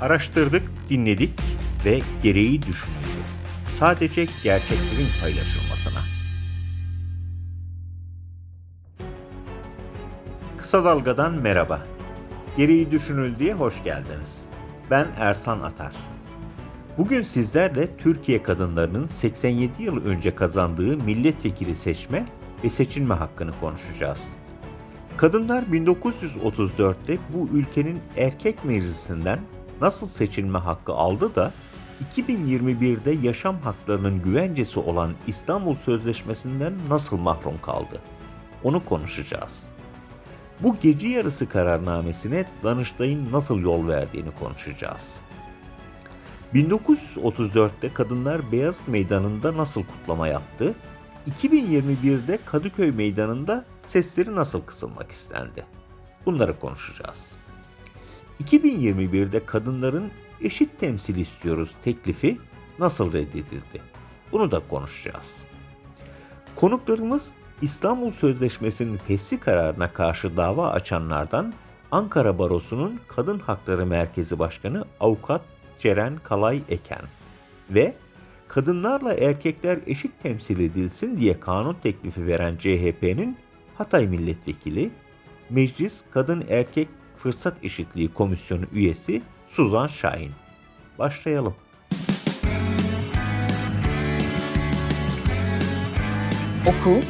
Araştırdık, dinledik ve gereği düşünüldü. Sadece gerçeklerin paylaşılmasına. Kısa Dalga'dan merhaba. Gereği düşünüldüğe hoş geldiniz. Ben Ersan Atar. Bugün sizlerle Türkiye kadınlarının 87 yıl önce kazandığı milletvekili seçme ve seçilme hakkını konuşacağız. Kadınlar 1934'te bu ülkenin erkek meclisinden nasıl seçilme hakkı aldı da 2021'de yaşam haklarının güvencesi olan İstanbul Sözleşmesi'nden nasıl mahrum kaldı? Onu konuşacağız. Bu gece yarısı kararnamesine Danıştay'ın nasıl yol verdiğini konuşacağız. 1934'te kadınlar Beyaz Meydanı'nda nasıl kutlama yaptı? 2021'de Kadıköy Meydanı'nda sesleri nasıl kısılmak istendi? Bunları konuşacağız. 2021'de kadınların eşit temsil istiyoruz teklifi nasıl reddedildi? Bunu da konuşacağız. Konuklarımız İstanbul Sözleşmesi'nin fesli kararına karşı dava açanlardan Ankara Barosu'nun Kadın Hakları Merkezi Başkanı Avukat Ceren Kalay Eken ve kadınlarla erkekler eşit temsil edilsin diye kanun teklifi veren CHP'nin Hatay Milletvekili, Meclis Kadın Erkek Fırsat Eşitliği Komisyonu üyesi Suzan Şahin. Başlayalım. Oku,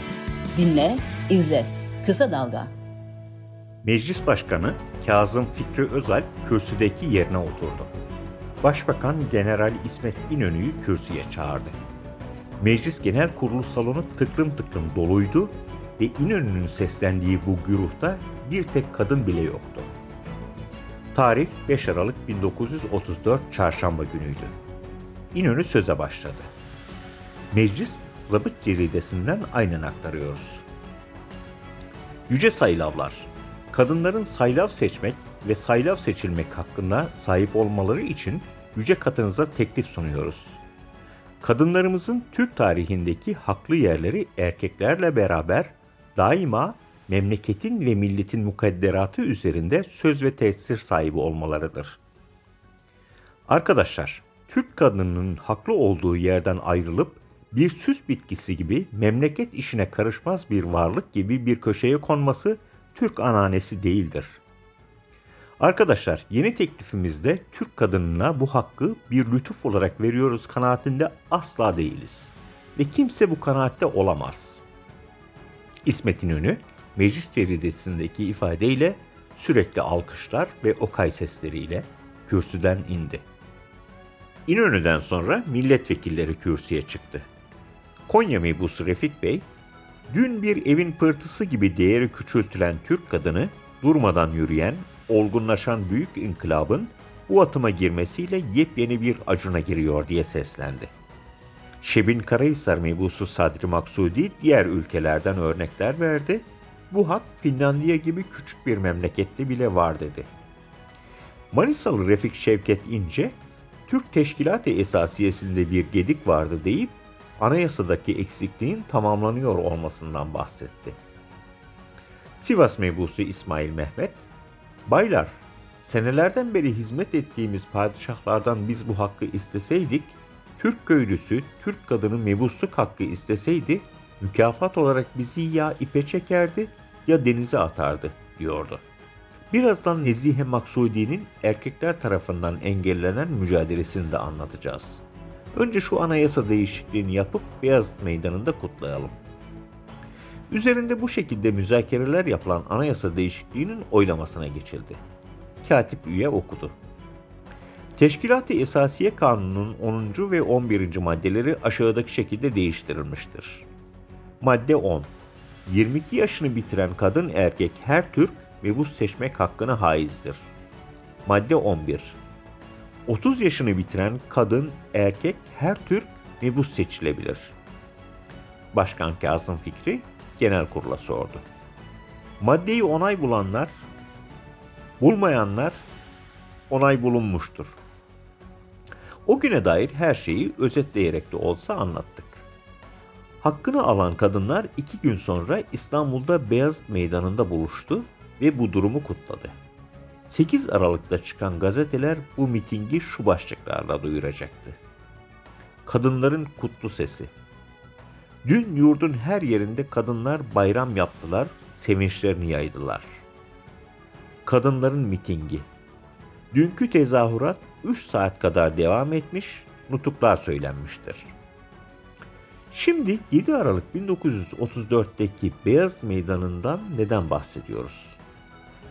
dinle, izle. Kısa Dalga. Meclis Başkanı Kazım Fikri Özal kürsüdeki yerine oturdu. Başbakan General İsmet İnönü'yü kürsüye çağırdı. Meclis Genel Kurulu salonu tıklım tıklım doluydu ve İnönü'nün seslendiği bu güruhta bir tek kadın bile yoktu. Tarih 5 Aralık 1934 Çarşamba günüydü. İnönü söze başladı. Meclis Zabıt Ceridesi'nden aynen aktarıyoruz. Yüce Saylavlar, kadınların saylav seçmek ve saylav seçilmek hakkında sahip olmaları için yüce katınıza teklif sunuyoruz. Kadınlarımızın Türk tarihindeki haklı yerleri erkeklerle beraber daima memleketin ve milletin mukadderatı üzerinde söz ve tesir sahibi olmalarıdır. Arkadaşlar, Türk kadınının haklı olduğu yerden ayrılıp bir süs bitkisi gibi memleket işine karışmaz bir varlık gibi bir köşeye konması Türk ananesi değildir. Arkadaşlar yeni teklifimizde Türk kadınına bu hakkı bir lütuf olarak veriyoruz kanaatinde asla değiliz. Ve kimse bu kanaatte olamaz. İsmet İnönü meclis ceridesindeki ifadeyle sürekli alkışlar ve okay sesleriyle kürsüden indi. İnönü'den sonra milletvekilleri kürsüye çıktı. Konya mebusu Refik Bey, dün bir evin pırtısı gibi değeri küçültülen Türk kadını durmadan yürüyen, olgunlaşan büyük inkılabın bu atıma girmesiyle yepyeni bir acuna giriyor diye seslendi. Şebin Karahisar mebusu Sadri Maksudi diğer ülkelerden örnekler verdi. Bu hak Finlandiya gibi küçük bir memlekette bile var dedi. Manisalı Refik Şevket İnce, Türk Teşkilat-ı Esasiyesinde bir gedik vardı deyip anayasadaki eksikliğin tamamlanıyor olmasından bahsetti. Sivas mebusu İsmail Mehmet, Baylar, senelerden beri hizmet ettiğimiz padişahlardan biz bu hakkı isteseydik, Türk köylüsü, Türk kadını mebusluk hakkı isteseydi, mükafat olarak bizi ya ipe çekerdi ya denize atardı, diyordu. Birazdan Nezihe Maksudi'nin erkekler tarafından engellenen mücadelesini de anlatacağız. Önce şu anayasa değişikliğini yapıp Beyaz Meydanı'nda kutlayalım. Üzerinde bu şekilde müzakereler yapılan anayasa değişikliğinin oylamasına geçildi. Katip üye okudu. Teşkilat-ı Esasiye Kanunu'nun 10. ve 11. maddeleri aşağıdaki şekilde değiştirilmiştir. Madde 10. 22 yaşını bitiren kadın erkek her Türk mebus seçmek hakkına haizdir. Madde 11. 30 yaşını bitiren kadın erkek her Türk mebus seçilebilir. Başkan Kazım Fikri genel kurula sordu. Maddeyi onay bulanlar, bulmayanlar onay bulunmuştur. O güne dair her şeyi özetleyerek de olsa anlattık. Hakkını alan kadınlar iki gün sonra İstanbul'da Beyaz Meydanı'nda buluştu ve bu durumu kutladı. 8 Aralık'ta çıkan gazeteler bu mitingi şu başlıklarla duyuracaktı. Kadınların kutlu sesi. Dün yurdun her yerinde kadınlar bayram yaptılar, sevinçlerini yaydılar. Kadınların mitingi. Dünkü tezahürat 3 saat kadar devam etmiş, nutuklar söylenmiştir. Şimdi 7 Aralık 1934'teki Beyaz Meydanı'ndan neden bahsediyoruz?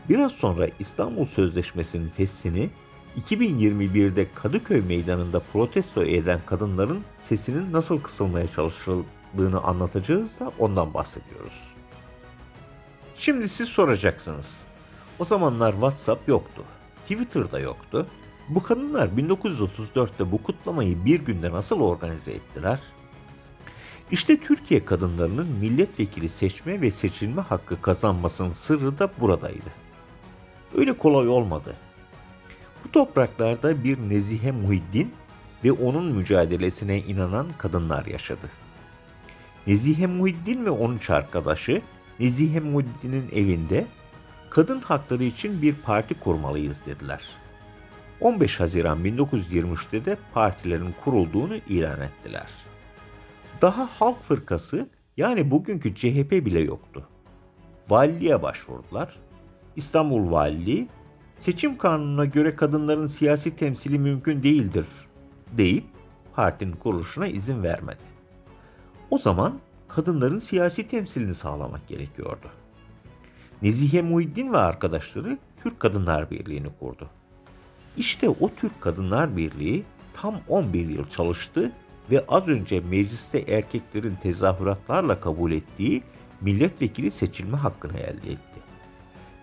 Biraz sonra İstanbul Sözleşmesi'nin feshini 2021'de Kadıköy Meydanı'nda protesto eden kadınların sesinin nasıl kısılmaya çalışıldığını anlatacağız da ondan bahsediyoruz. Şimdi siz soracaksınız. O zamanlar WhatsApp yoktu. Twitter'da yoktu. Bu kadınlar 1934'te bu kutlamayı bir günde nasıl organize ettiler? İşte Türkiye kadınlarının milletvekili seçme ve seçilme hakkı kazanmasının sırrı da buradaydı. Öyle kolay olmadı. Bu topraklarda bir Nezihe Muhiddin ve onun mücadelesine inanan kadınlar yaşadı. Nezihe Muhiddin ve onun arkadaşı Nezihe Muhiddin'in evinde kadın hakları için bir parti kurmalıyız dediler. 15 Haziran 1923'te de partilerin kurulduğunu ilan ettiler. Daha Halk Fırkası yani bugünkü CHP bile yoktu. Valiliğe başvurdular. İstanbul Valiliği seçim kanununa göre kadınların siyasi temsili mümkün değildir deyip partinin kuruluşuna izin vermedi. O zaman kadınların siyasi temsilini sağlamak gerekiyordu. Nezihe Muhiddin ve arkadaşları Türk Kadınlar Birliği'ni kurdu. İşte o Türk Kadınlar Birliği tam 11 yıl çalıştı ve az önce mecliste erkeklerin tezahüratlarla kabul ettiği milletvekili seçilme hakkını elde etti.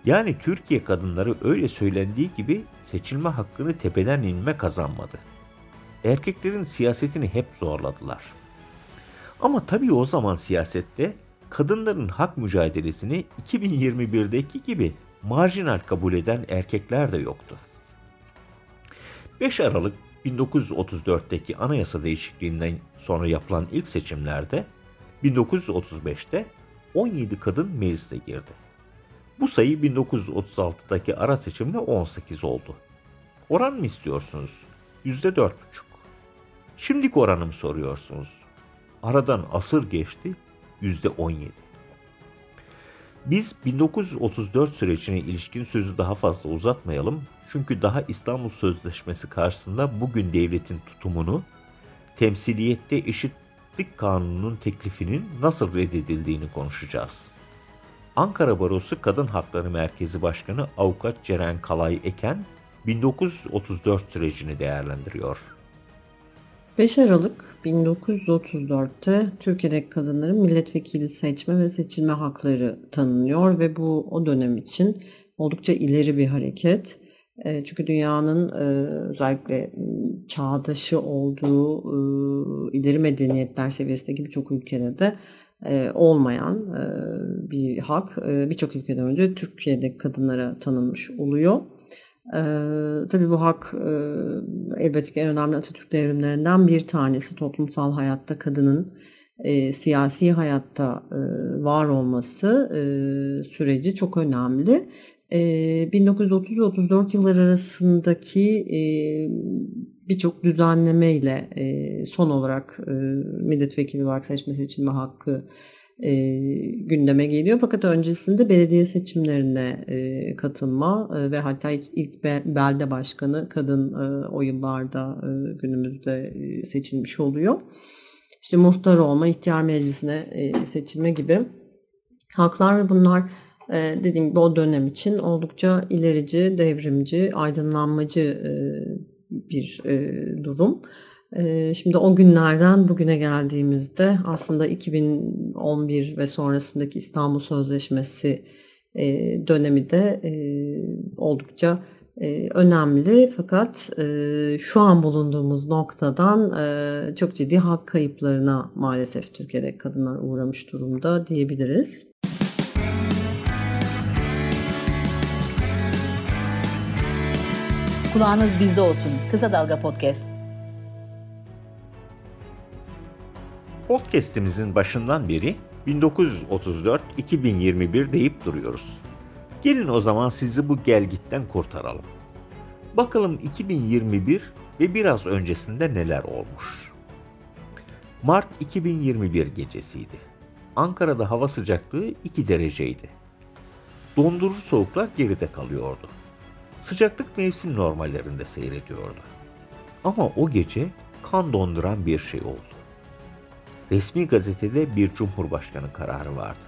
Yani Türkiye kadınları öyle söylendiği gibi seçilme hakkını tepeden inme kazanmadı. Erkeklerin siyasetini hep zorladılar. Ama tabii o zaman siyasette kadınların hak mücadelesini 2021'deki gibi marjinal kabul eden erkekler de yoktu. 5 Aralık 1934'teki anayasa değişikliğinden sonra yapılan ilk seçimlerde 1935'te 17 kadın meclise girdi. Bu sayı 1936'daki ara seçimle 18 oldu. Oran mı istiyorsunuz? %4,5. Şimdiki oranımı soruyorsunuz. Aradan asır geçti, %17. Biz 1934 sürecine ilişkin sözü daha fazla uzatmayalım. Çünkü daha İstanbul Sözleşmesi karşısında bugün devletin tutumunu, temsiliyette eşitlik kanununun teklifinin nasıl reddedildiğini konuşacağız. Ankara Barosu Kadın Hakları Merkezi Başkanı Avukat Ceren Kalay Eken 1934 sürecini değerlendiriyor. 5 Aralık 1934'te Türkiye'deki kadınların milletvekili seçme ve seçilme hakları tanınıyor ve bu o dönem için oldukça ileri bir hareket. E, çünkü dünyanın e, özellikle çağdaşı olduğu e, ileri medeniyetler seviyesindeki birçok ülkede de olmayan bir hak birçok ülkeden önce Türkiye'deki kadınlara tanınmış oluyor. Ee, tabii bu hak e, elbette ki en önemli Atatürk devrimlerinden bir tanesi. Toplumsal hayatta kadının e, siyasi hayatta e, var olması e, süreci çok önemli. E, 1930 ve 34 yıllar arasındaki e, birçok düzenleme ile e, son olarak e, milletvekili olarak seçme seçilme hakkı e, gündeme geliyor. Fakat öncesinde belediye seçimlerine e, katılma e, ve hatta ilk, ilk belde başkanı kadın e, o yıllarda e, günümüzde e, seçilmiş oluyor. İşte muhtar olma, ihtiyar meclisine e, seçilme gibi haklar ve bunlar e, dediğim gibi o dönem için oldukça ilerici, devrimci, aydınlanmacı e, bir e, durum. Ee, şimdi o günlerden bugüne geldiğimizde aslında 2011 ve sonrasındaki İstanbul Sözleşmesi e, dönemi de e, oldukça e, önemli fakat şu an bulunduğumuz noktadan çok ciddi hak kayıplarına maalesef Türkiye'de kadınlar uğramış durumda diyebiliriz. Kulağınız bizde olsun. Kısa Dalga Podcast. Podcast'imizin başından beri 1934-2021 deyip duruyoruz. Gelin o zaman sizi bu gelgitten kurtaralım. Bakalım 2021 ve biraz öncesinde neler olmuş. Mart 2021 gecesiydi. Ankara'da hava sıcaklığı 2 dereceydi. Dondurucu soğuklar geride kalıyordu. Sıcaklık mevsim normallerinde seyrediyordu. Ama o gece kan donduran bir şey oldu. Resmi gazetede bir cumhurbaşkanı kararı vardı.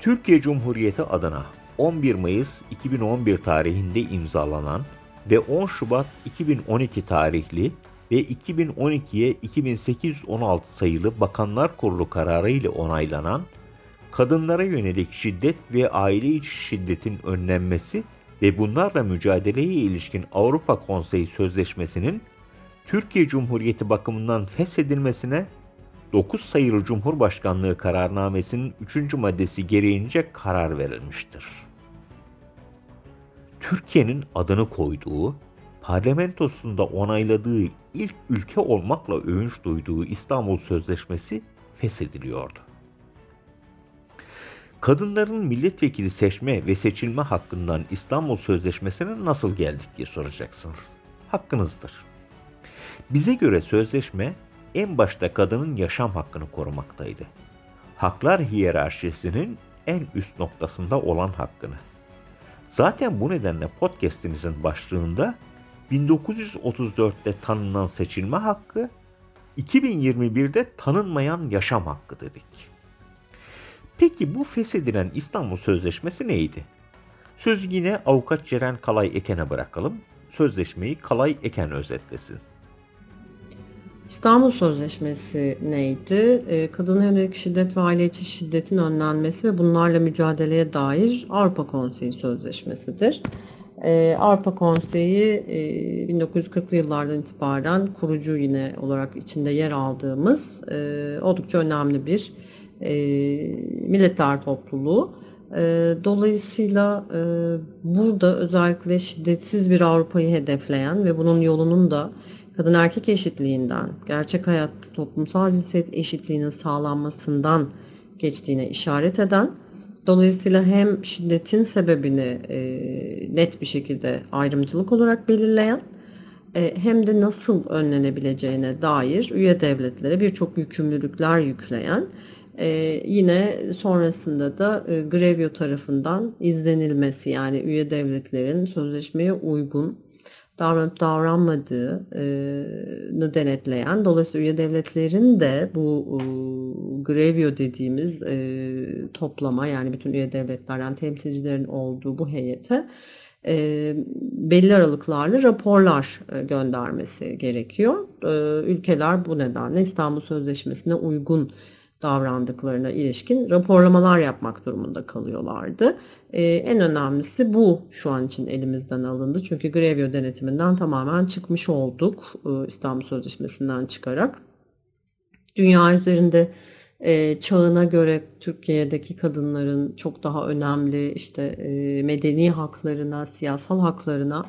Türkiye Cumhuriyeti adına 11 Mayıs 2011 tarihinde imzalanan ve 10 Şubat 2012 tarihli ve 2012'ye 2816 sayılı Bakanlar Kurulu kararı ile onaylanan kadınlara yönelik şiddet ve aile içi şiddetin önlenmesi ve bunlarla mücadeleye ilişkin Avrupa Konseyi Sözleşmesi'nin Türkiye Cumhuriyeti bakımından feshedilmesine 9 sayılı Cumhurbaşkanlığı kararnamesinin 3. maddesi gereğince karar verilmiştir. Türkiye'nin adını koyduğu, parlamentosunda onayladığı ilk ülke olmakla övünç duyduğu İstanbul Sözleşmesi feshediliyordu. Kadınların milletvekili seçme ve seçilme hakkından İstanbul Sözleşmesi'ne nasıl geldik diye soracaksınız. Hakkınızdır. Bize göre sözleşme en başta kadının yaşam hakkını korumaktaydı. Haklar hiyerarşisinin en üst noktasında olan hakkını. Zaten bu nedenle podcast'imizin başlığında 1934'te tanınan seçilme hakkı, 2021'de tanınmayan yaşam hakkı dedik. Peki bu feshedilen İstanbul Sözleşmesi neydi? Sözü yine avukat Ceren Kalay Eken'e bırakalım. Sözleşmeyi Kalay Eken özetlesin. İstanbul Sözleşmesi neydi? Ee, kadına yönelik şiddet ve aile içi şiddetin önlenmesi ve bunlarla mücadeleye dair Avrupa Konseyi Sözleşmesi'dir. Ee, Avrupa Konseyi e, 1940'lı yıllardan itibaren kurucu yine olarak içinde yer aldığımız e, oldukça önemli bir e, milletler topluluğu. E, dolayısıyla e, burada özellikle şiddetsiz bir Avrupa'yı hedefleyen ve bunun yolunun da kadın erkek eşitliğinden, gerçek hayat toplumsal cinsiyet eşitliğinin sağlanmasından geçtiğine işaret eden, dolayısıyla hem şiddetin sebebini e, net bir şekilde ayrımcılık olarak belirleyen, e, hem de nasıl önlenebileceğine dair üye devletlere birçok yükümlülükler yükleyen, e, yine sonrasında da e, Grevio tarafından izlenilmesi yani üye devletlerin sözleşmeye uygun davranıp davranmadığını denetleyen, dolayısıyla üye devletlerin de bu e, Grevio dediğimiz e, toplama yani bütün üye devletlerden temsilcilerin olduğu bu heyete e, belli aralıklarla raporlar e, göndermesi gerekiyor. E, ülkeler bu nedenle İstanbul Sözleşmesi'ne uygun davrandıklarına ilişkin raporlamalar yapmak durumunda kalıyorlardı. Ee, en önemlisi bu şu an için elimizden alındı. Çünkü Grevio denetiminden tamamen çıkmış olduk e, İstanbul Sözleşmesi'nden çıkarak. Dünya üzerinde e, çağına göre Türkiye'deki kadınların çok daha önemli işte e, medeni haklarına, siyasal haklarına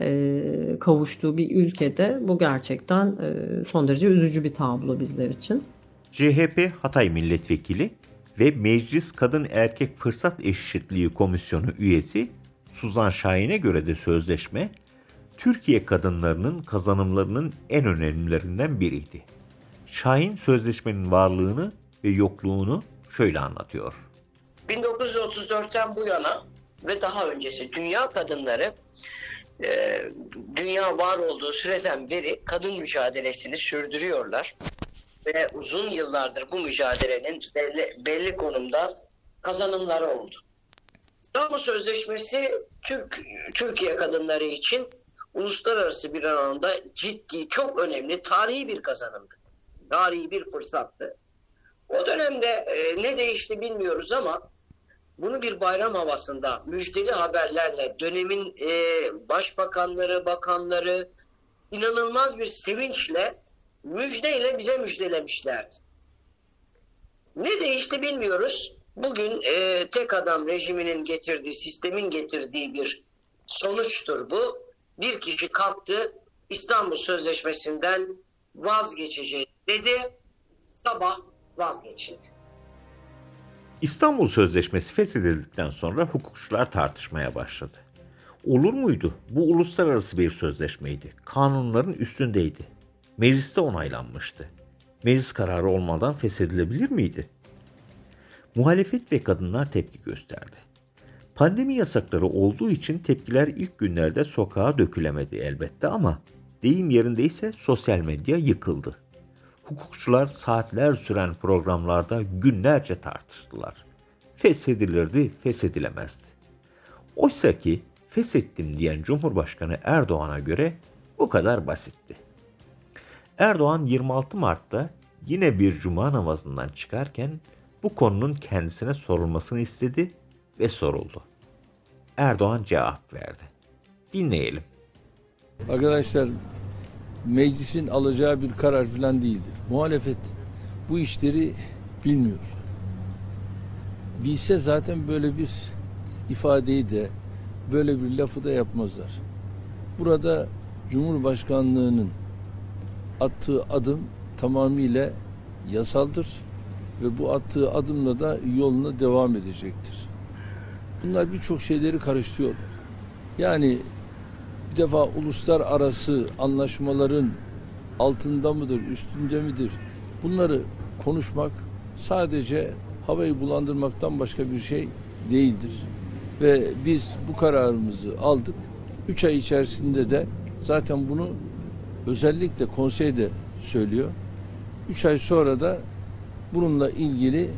e, kavuştuğu bir ülkede bu gerçekten e, son derece üzücü bir tablo bizler için. CHP Hatay Milletvekili ve Meclis Kadın Erkek Fırsat Eşitliği Komisyonu üyesi Suzan Şahin'e göre de sözleşme Türkiye kadınlarının kazanımlarının en önemlilerinden biriydi. Şahin sözleşmenin varlığını ve yokluğunu şöyle anlatıyor. 1934'ten bu yana ve daha öncesi dünya kadınları e, dünya var olduğu süreden beri kadın mücadelesini sürdürüyorlar ve uzun yıllardır bu mücadelenin belli, belli konumda kazanımları oldu. İstanbul Sözleşmesi Türk Türkiye kadınları için uluslararası bir alanda ciddi, çok önemli, tarihi bir kazanımdı. Tarihi bir fırsattı. O dönemde e, ne değişti bilmiyoruz ama bunu bir bayram havasında müjdeli haberlerle dönemin e, başbakanları, bakanları inanılmaz bir sevinçle müjdeyle bize müjdelemişlerdi. Ne değişti bilmiyoruz. Bugün e, tek adam rejiminin getirdiği, sistemin getirdiği bir sonuçtur bu. Bir kişi kalktı İstanbul Sözleşmesi'nden vazgeçeceğiz dedi. Sabah vazgeçildi. İstanbul Sözleşmesi feshedildikten sonra hukukçular tartışmaya başladı. Olur muydu? Bu uluslararası bir sözleşmeydi. Kanunların üstündeydi. Mecliste onaylanmıştı. Meclis kararı olmadan feshedilebilir miydi? Muhalefet ve kadınlar tepki gösterdi. Pandemi yasakları olduğu için tepkiler ilk günlerde sokağa dökülemedi elbette ama deyim yerindeyse sosyal medya yıkıldı. Hukukçular saatler süren programlarda günlerce tartıştılar. Feshedilirdi, feshedilemezdi. Oysa ki feshettim diyen Cumhurbaşkanı Erdoğan'a göre bu kadar basitti. Erdoğan 26 Mart'ta yine bir cuma namazından çıkarken bu konunun kendisine sorulmasını istedi ve soruldu. Erdoğan cevap verdi. Dinleyelim. Arkadaşlar meclisin alacağı bir karar falan değildir. Muhalefet bu işleri bilmiyor. Bilse zaten böyle bir ifadeyi de böyle bir lafı da yapmazlar. Burada Cumhurbaşkanlığının attığı adım tamamıyla yasaldır ve bu attığı adımla da yoluna devam edecektir. Bunlar birçok şeyleri karıştırıyorlar. Yani bir defa uluslararası anlaşmaların altında mıdır, üstünde midir? Bunları konuşmak sadece havayı bulandırmaktan başka bir şey değildir. Ve biz bu kararımızı aldık. Üç ay içerisinde de zaten bunu özellikle konsey de söylüyor. Üç ay sonra da bununla ilgili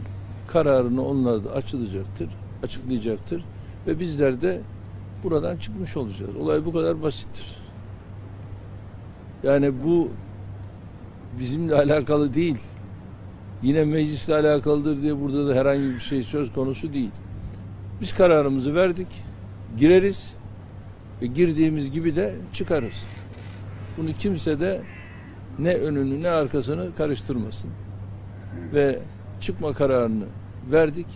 kararını onlar da açılacaktır, açıklayacaktır. Ve bizler de buradan çıkmış olacağız. Olay bu kadar basittir. Yani bu bizimle alakalı değil. Yine meclisle alakalıdır diye burada da herhangi bir şey söz konusu değil. Biz kararımızı verdik, gireriz ve girdiğimiz gibi de çıkarız. Bunu kimse de ne önünü ne arkasını karıştırmasın. Ve çıkma kararını verdik.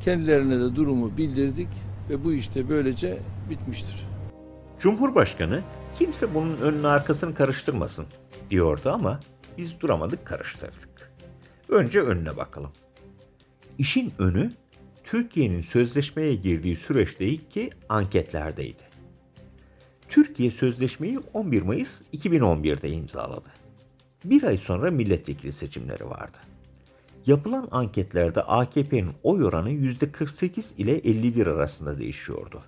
Kendilerine de durumu bildirdik ve bu işte böylece bitmiştir. Cumhurbaşkanı kimse bunun önünü arkasını karıştırmasın diyordu ama biz duramadık karıştırdık. Önce önüne bakalım. İşin önü Türkiye'nin sözleşmeye girdiği süreçteki anketlerdeydi. Türkiye sözleşmeyi 11 Mayıs 2011'de imzaladı. Bir ay sonra milletvekili seçimleri vardı. Yapılan anketlerde AKP'nin oy oranı %48 ile 51 arasında değişiyordu.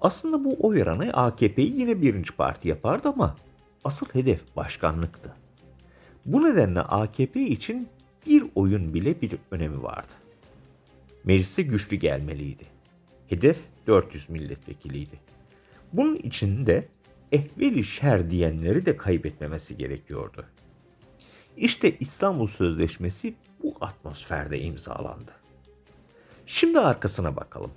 Aslında bu oy oranı AKP'yi yine birinci parti yapardı ama asıl hedef başkanlıktı. Bu nedenle AKP için bir oyun bile bir önemi vardı. Meclise güçlü gelmeliydi. Hedef 400 milletvekiliydi. Bunun için de ehveli şer diyenleri de kaybetmemesi gerekiyordu. İşte İstanbul Sözleşmesi bu atmosferde imzalandı. Şimdi arkasına bakalım.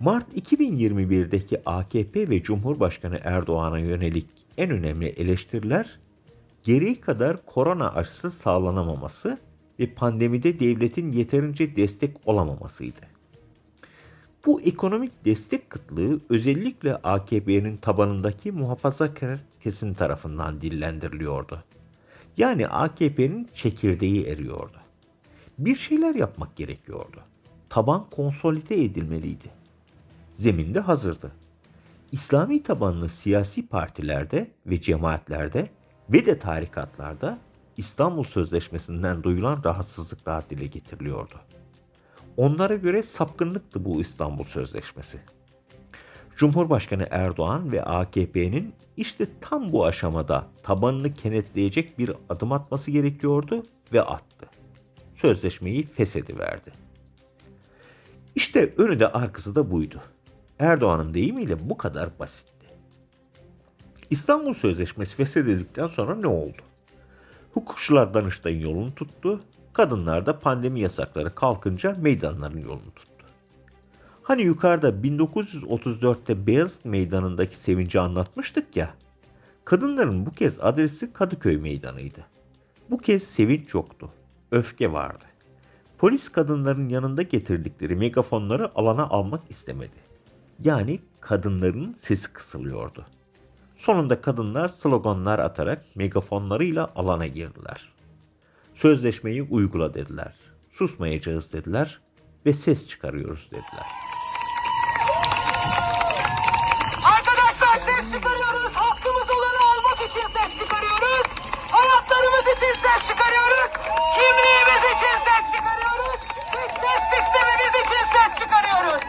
Mart 2021'deki AKP ve Cumhurbaşkanı Erdoğan'a yönelik en önemli eleştiriler gereği kadar korona aşısı sağlanamaması ve pandemide devletin yeterince destek olamamasıydı. Bu ekonomik destek kıtlığı özellikle AKP'nin tabanındaki muhafazakar kesim tarafından dillendiriliyordu. Yani AKP'nin çekirdeği eriyordu. Bir şeyler yapmak gerekiyordu. Taban konsolide edilmeliydi. Zeminde hazırdı. İslami tabanlı siyasi partilerde ve cemaatlerde ve de tarikatlarda İstanbul Sözleşmesi'nden duyulan rahatsızlıklar dile getiriliyordu. Onlara göre sapkınlıktı bu İstanbul Sözleşmesi. Cumhurbaşkanı Erdoğan ve AKP'nin işte tam bu aşamada tabanını kenetleyecek bir adım atması gerekiyordu ve attı. Sözleşmeyi feshediverdi. İşte önü de arkası da buydu. Erdoğan'ın deyimiyle bu kadar basitti. İstanbul Sözleşmesi feshedildikten sonra ne oldu? Hukukçular Danıştay'ın yolunu tuttu, kadınlar da pandemi yasakları kalkınca meydanların yolunu tuttu. Hani yukarıda 1934'te Beyazıt Meydanı'ndaki sevinci anlatmıştık ya. Kadınların bu kez adresi Kadıköy Meydanı'ydı. Bu kez sevinç yoktu. Öfke vardı. Polis kadınların yanında getirdikleri megafonları alana almak istemedi. Yani kadınların sesi kısılıyordu. Sonunda kadınlar sloganlar atarak megafonlarıyla alana girdiler. Sözleşmeyi uygula dediler. susmayacağız dediler ve ses çıkarıyoruz dediler. Arkadaşlar ses çıkarıyoruz. Hakkımız olanı almak için ses çıkarıyoruz. Hayatlarımız için ses çıkarıyoruz. Kimliğimiz için ses çıkarıyoruz. Ve ses sistemimiz için ses çıkarıyoruz.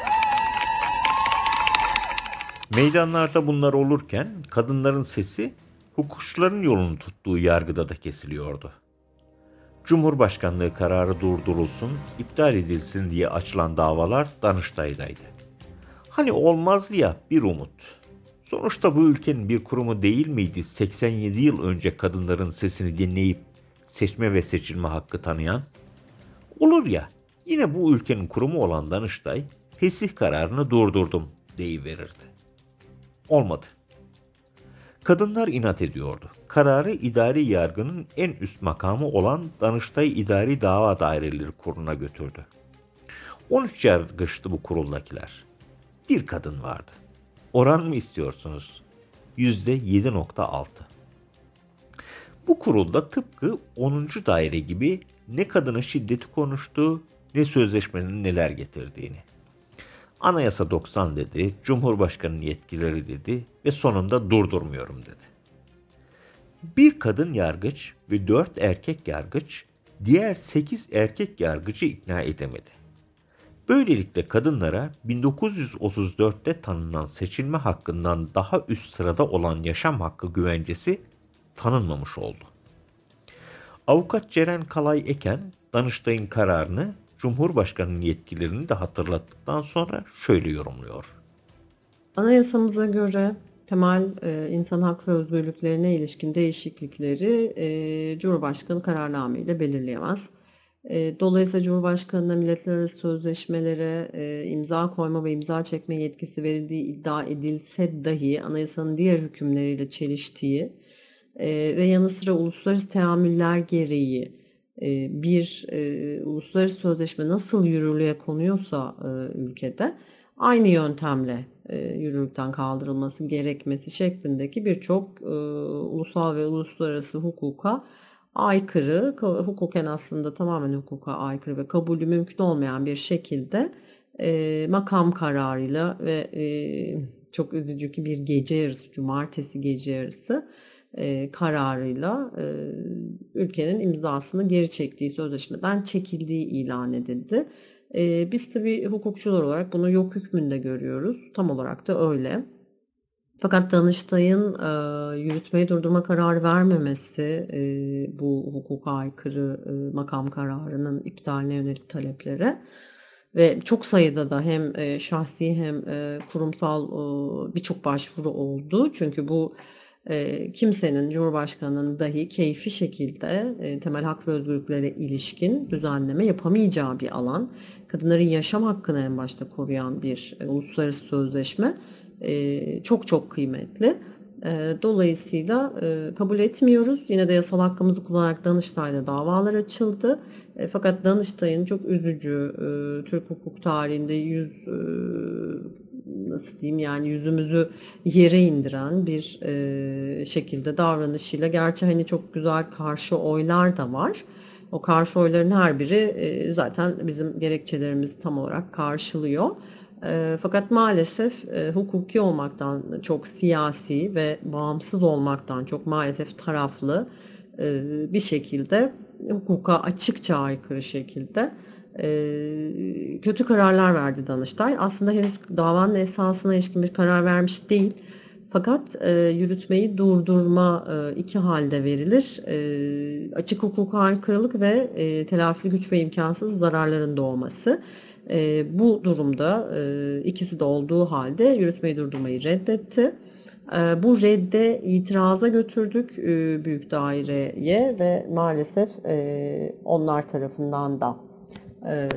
Meydanlarda bunlar olurken kadınların sesi hukukçuların yolunu tuttuğu yargıda da kesiliyordu. Cumhurbaşkanlığı kararı durdurulsun, iptal edilsin diye açılan davalar Danıştay'daydı. Hani olmazdı ya bir umut. Sonuçta bu ülkenin bir kurumu değil miydi 87 yıl önce kadınların sesini dinleyip seçme ve seçilme hakkı tanıyan? Olur ya, yine bu ülkenin kurumu olan Danıştay, fesih kararını durdurdum deyiverirdi. Olmadı. Kadınlar inat ediyordu. Kararı idari yargının en üst makamı olan Danıştay İdari Dava Daireleri Kurulu'na götürdü. 13 yargıçtı bu kuruldakiler. Bir kadın vardı. Oran mı istiyorsunuz? %7.6. Bu kurulda tıpkı 10. daire gibi ne kadına şiddeti konuştu ne sözleşmenin neler getirdiğini. Anayasa 90 dedi, Cumhurbaşkanı'nın yetkileri dedi ve sonunda durdurmuyorum dedi. Bir kadın yargıç ve dört erkek yargıç diğer sekiz erkek yargıcı ikna edemedi. Böylelikle kadınlara 1934'te tanınan seçilme hakkından daha üst sırada olan yaşam hakkı güvencesi tanınmamış oldu. Avukat Ceren Kalay Eken, Danıştay'ın kararını Cumhurbaşkanı'nın yetkilerini de hatırlattıktan sonra şöyle yorumluyor. Anayasamıza göre temel e, insan hak ve özgürlüklerine ilişkin değişiklikleri e, Cumhurbaşkanı kararnameyle belirleyemez. E, dolayısıyla Cumhurbaşkanı'na milletler arası sözleşmelere e, imza koyma ve imza çekme yetkisi verildiği iddia edilse dahi anayasanın diğer hükümleriyle çeliştiği e, ve yanı sıra uluslararası teamüller gereği bir e, uluslararası sözleşme nasıl yürürlüğe konuyorsa e, ülkede aynı yöntemle e, yürürlükten kaldırılması gerekmesi şeklindeki birçok ulusal ve uluslararası hukuka aykırı, hukuken aslında tamamen hukuka aykırı ve kabulü mümkün olmayan bir şekilde makam kararıyla ve çok üzücü ki bir gece yarısı, cumartesi gece yarısı e, kararıyla e, ülkenin imzasını geri çektiği sözleşmeden çekildiği ilan edildi. E, biz tabii hukukçular olarak bunu yok hükmünde görüyoruz. Tam olarak da öyle. Fakat Danıştay'ın e, yürütmeyi durdurma kararı vermemesi e, bu hukuka aykırı e, makam kararının iptaline yönelik taleplere ve çok sayıda da hem e, şahsi hem e, kurumsal e, birçok başvuru oldu. Çünkü bu e, kimsenin, Cumhurbaşkanı'nın dahi keyfi şekilde e, temel hak ve özgürlüklere ilişkin düzenleme yapamayacağı bir alan. Kadınların yaşam hakkını en başta koruyan bir e, uluslararası sözleşme e, çok çok kıymetli. E, dolayısıyla e, kabul etmiyoruz. Yine de yasal hakkımızı kullanarak Danıştay'da davalar açıldı. E, fakat Danıştay'ın çok üzücü Türk hukuk tarihinde yüz nasıl diyeyim yani yüzümüzü yere indiren bir e, şekilde davranışıyla gerçi hani çok güzel karşı oylar da var. O karşı oyların her biri e, zaten bizim gerekçelerimizi tam olarak karşılıyor. E, fakat maalesef e, hukuki olmaktan çok siyasi ve bağımsız olmaktan çok maalesef taraflı e, bir şekilde hukuka açıkça aykırı şekilde kötü kararlar verdi Danıştay. Aslında henüz davanın esasına ilişkin bir karar vermiş değil. Fakat e, yürütmeyi durdurma e, iki halde verilir. E, açık hukuka aykırılık ve e, telafisi güç ve imkansız zararların doğması. E, bu durumda e, ikisi de olduğu halde yürütmeyi durdurmayı reddetti. E, bu redde itiraza götürdük e, büyük daireye ve maalesef e, onlar tarafından da e,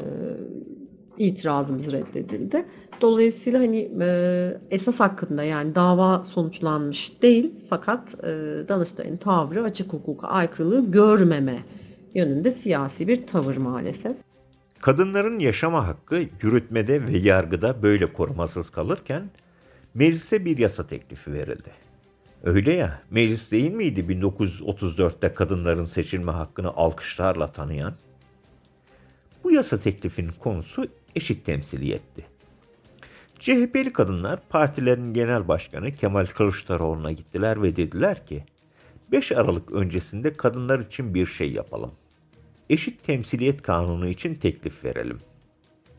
itirazımız reddedildi. Dolayısıyla hani e, esas hakkında yani dava sonuçlanmış değil fakat e, Danıştay'ın tavrı açık hukuka aykırılığı görmeme yönünde siyasi bir tavır maalesef. Kadınların yaşama hakkı yürütmede ve yargıda böyle korumasız kalırken meclise bir yasa teklifi verildi. Öyle ya, meclis değil miydi 1934'te kadınların seçilme hakkını alkışlarla tanıyan? Bu yasa teklifinin konusu eşit temsiliyetti. CHP'li kadınlar partilerin genel başkanı Kemal Kılıçdaroğlu'na gittiler ve dediler ki 5 Aralık öncesinde kadınlar için bir şey yapalım. Eşit temsiliyet kanunu için teklif verelim.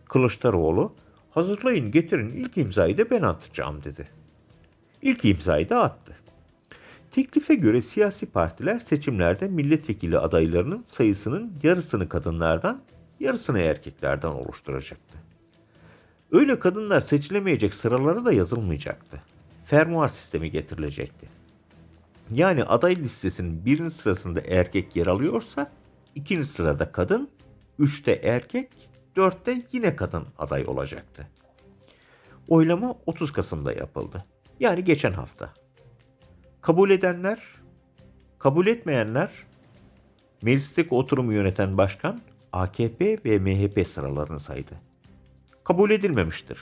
Kılıçdaroğlu hazırlayın getirin ilk imzayı da ben atacağım dedi. İlk imzayı da attı. Teklife göre siyasi partiler seçimlerde milletvekili adaylarının sayısının yarısını kadınlardan, yarısını erkeklerden oluşturacaktı. Öyle kadınlar seçilemeyecek sıralara da yazılmayacaktı. Fermuar sistemi getirilecekti. Yani aday listesinin birinci sırasında erkek yer alıyorsa, ikinci sırada kadın, üçte erkek, dörtte yine kadın aday olacaktı. Oylama 30 Kasım'da yapıldı. Yani geçen hafta. Kabul edenler, kabul etmeyenler, meclisteki oturumu yöneten başkan AKP ve MHP sıralarını saydı. Kabul edilmemiştir.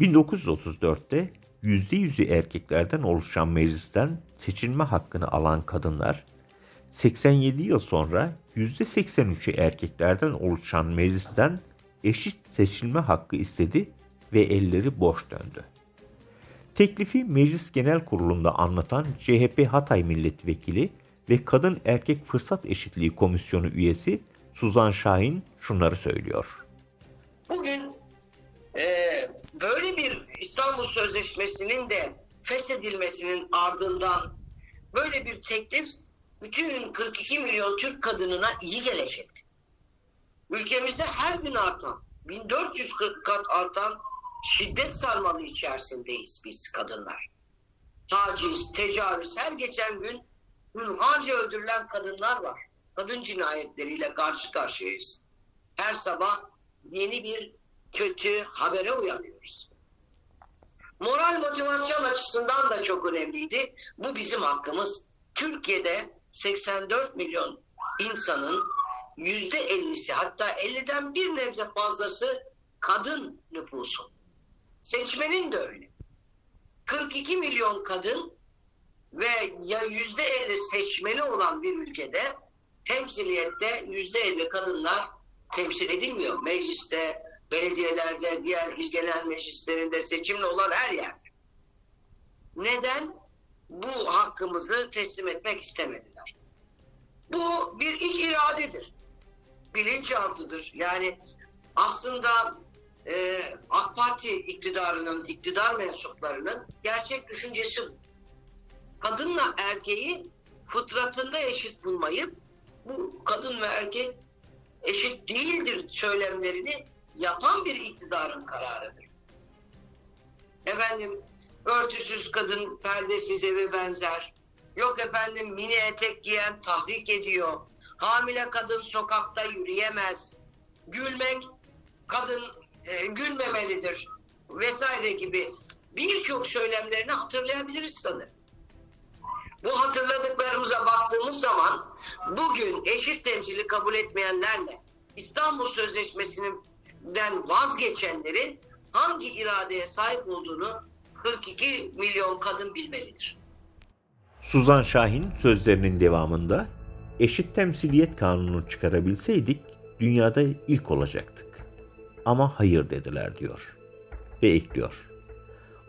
1934'te %100'ü erkeklerden oluşan meclisten seçilme hakkını alan kadınlar, 87 yıl sonra %83'ü erkeklerden oluşan meclisten eşit seçilme hakkı istedi ve elleri boş döndü. Teklifi Meclis Genel Kurulu'nda anlatan CHP Hatay Milletvekili ve Kadın Erkek Fırsat Eşitliği Komisyonu üyesi Suzan Şahin şunları söylüyor. Bugün e, böyle bir İstanbul Sözleşmesi'nin de feshedilmesinin ardından böyle bir teklif bütün 42 milyon Türk kadınına iyi gelecekti. Ülkemizde her gün artan, 1440 kat artan şiddet sarmalı içerisindeyiz biz kadınlar. Taciz, tecavüz, her geçen gün hunharca öldürülen kadınlar var. Kadın cinayetleriyle karşı karşıyayız. Her sabah yeni bir kötü habere uyanıyoruz. Moral motivasyon açısından da çok önemliydi. Bu bizim hakkımız. Türkiye'de 84 milyon insanın %50'si hatta 50'den bir nebze fazlası kadın nüfusu. Seçmenin de öyle. 42 milyon kadın ve ya %50 seçmeni olan bir ülkede temsiliyette %50 kadınlar temsil edilmiyor. Mecliste, belediyelerde, diğer il genel meclislerinde seçimli olan her yerde. Neden? Bu hakkımızı teslim etmek istemediler. Bu bir iç iradedir. Bilinçaltıdır. Yani aslında e, AK Parti iktidarının, iktidar mensuplarının gerçek düşüncesi. Kadınla erkeği fıtratında eşit bulmayıp bu kadın ve erkek eşit değildir söylemlerini yapan bir iktidarın kararıdır. Efendim örtüsüz kadın perdesiz eve benzer. Yok efendim mini etek giyen tahrik ediyor. Hamile kadın sokakta yürüyemez. Gülmek kadın e, gülmemelidir vesaire gibi birçok söylemlerini hatırlayabiliriz sanırım. Bu hatırladıklarımıza baktığımız zaman bugün eşit temsili kabul etmeyenlerle İstanbul Sözleşmesi'nden vazgeçenlerin hangi iradeye sahip olduğunu 42 milyon kadın bilmelidir. Suzan Şahin sözlerinin devamında eşit temsiliyet kanunu çıkarabilseydik dünyada ilk olacaktık. Ama hayır dediler diyor. Ve ekliyor.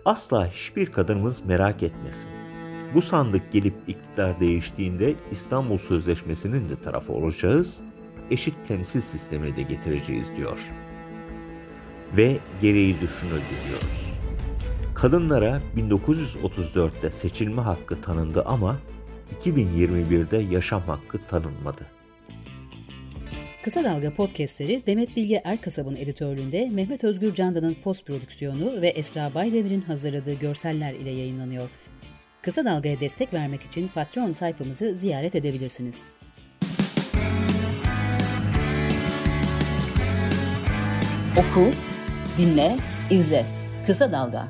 Asla hiçbir kadınımız merak etmesin. Bu sandık gelip iktidar değiştiğinde İstanbul Sözleşmesi'nin de tarafı olacağız, eşit temsil sistemini de getireceğiz diyor. Ve gereği düşünüldü diyoruz. Kadınlara 1934'te seçilme hakkı tanındı ama 2021'de yaşam hakkı tanınmadı. Kısa Dalga podcastleri Demet Bilge Erkasab'ın editörlüğünde Mehmet Özgür Candan'ın post prodüksiyonu ve Esra Baydemir'in hazırladığı görseller ile yayınlanıyor. Kısa Dalga'ya destek vermek için Patreon sayfamızı ziyaret edebilirsiniz. Oku, dinle, izle. Kısa Dalga.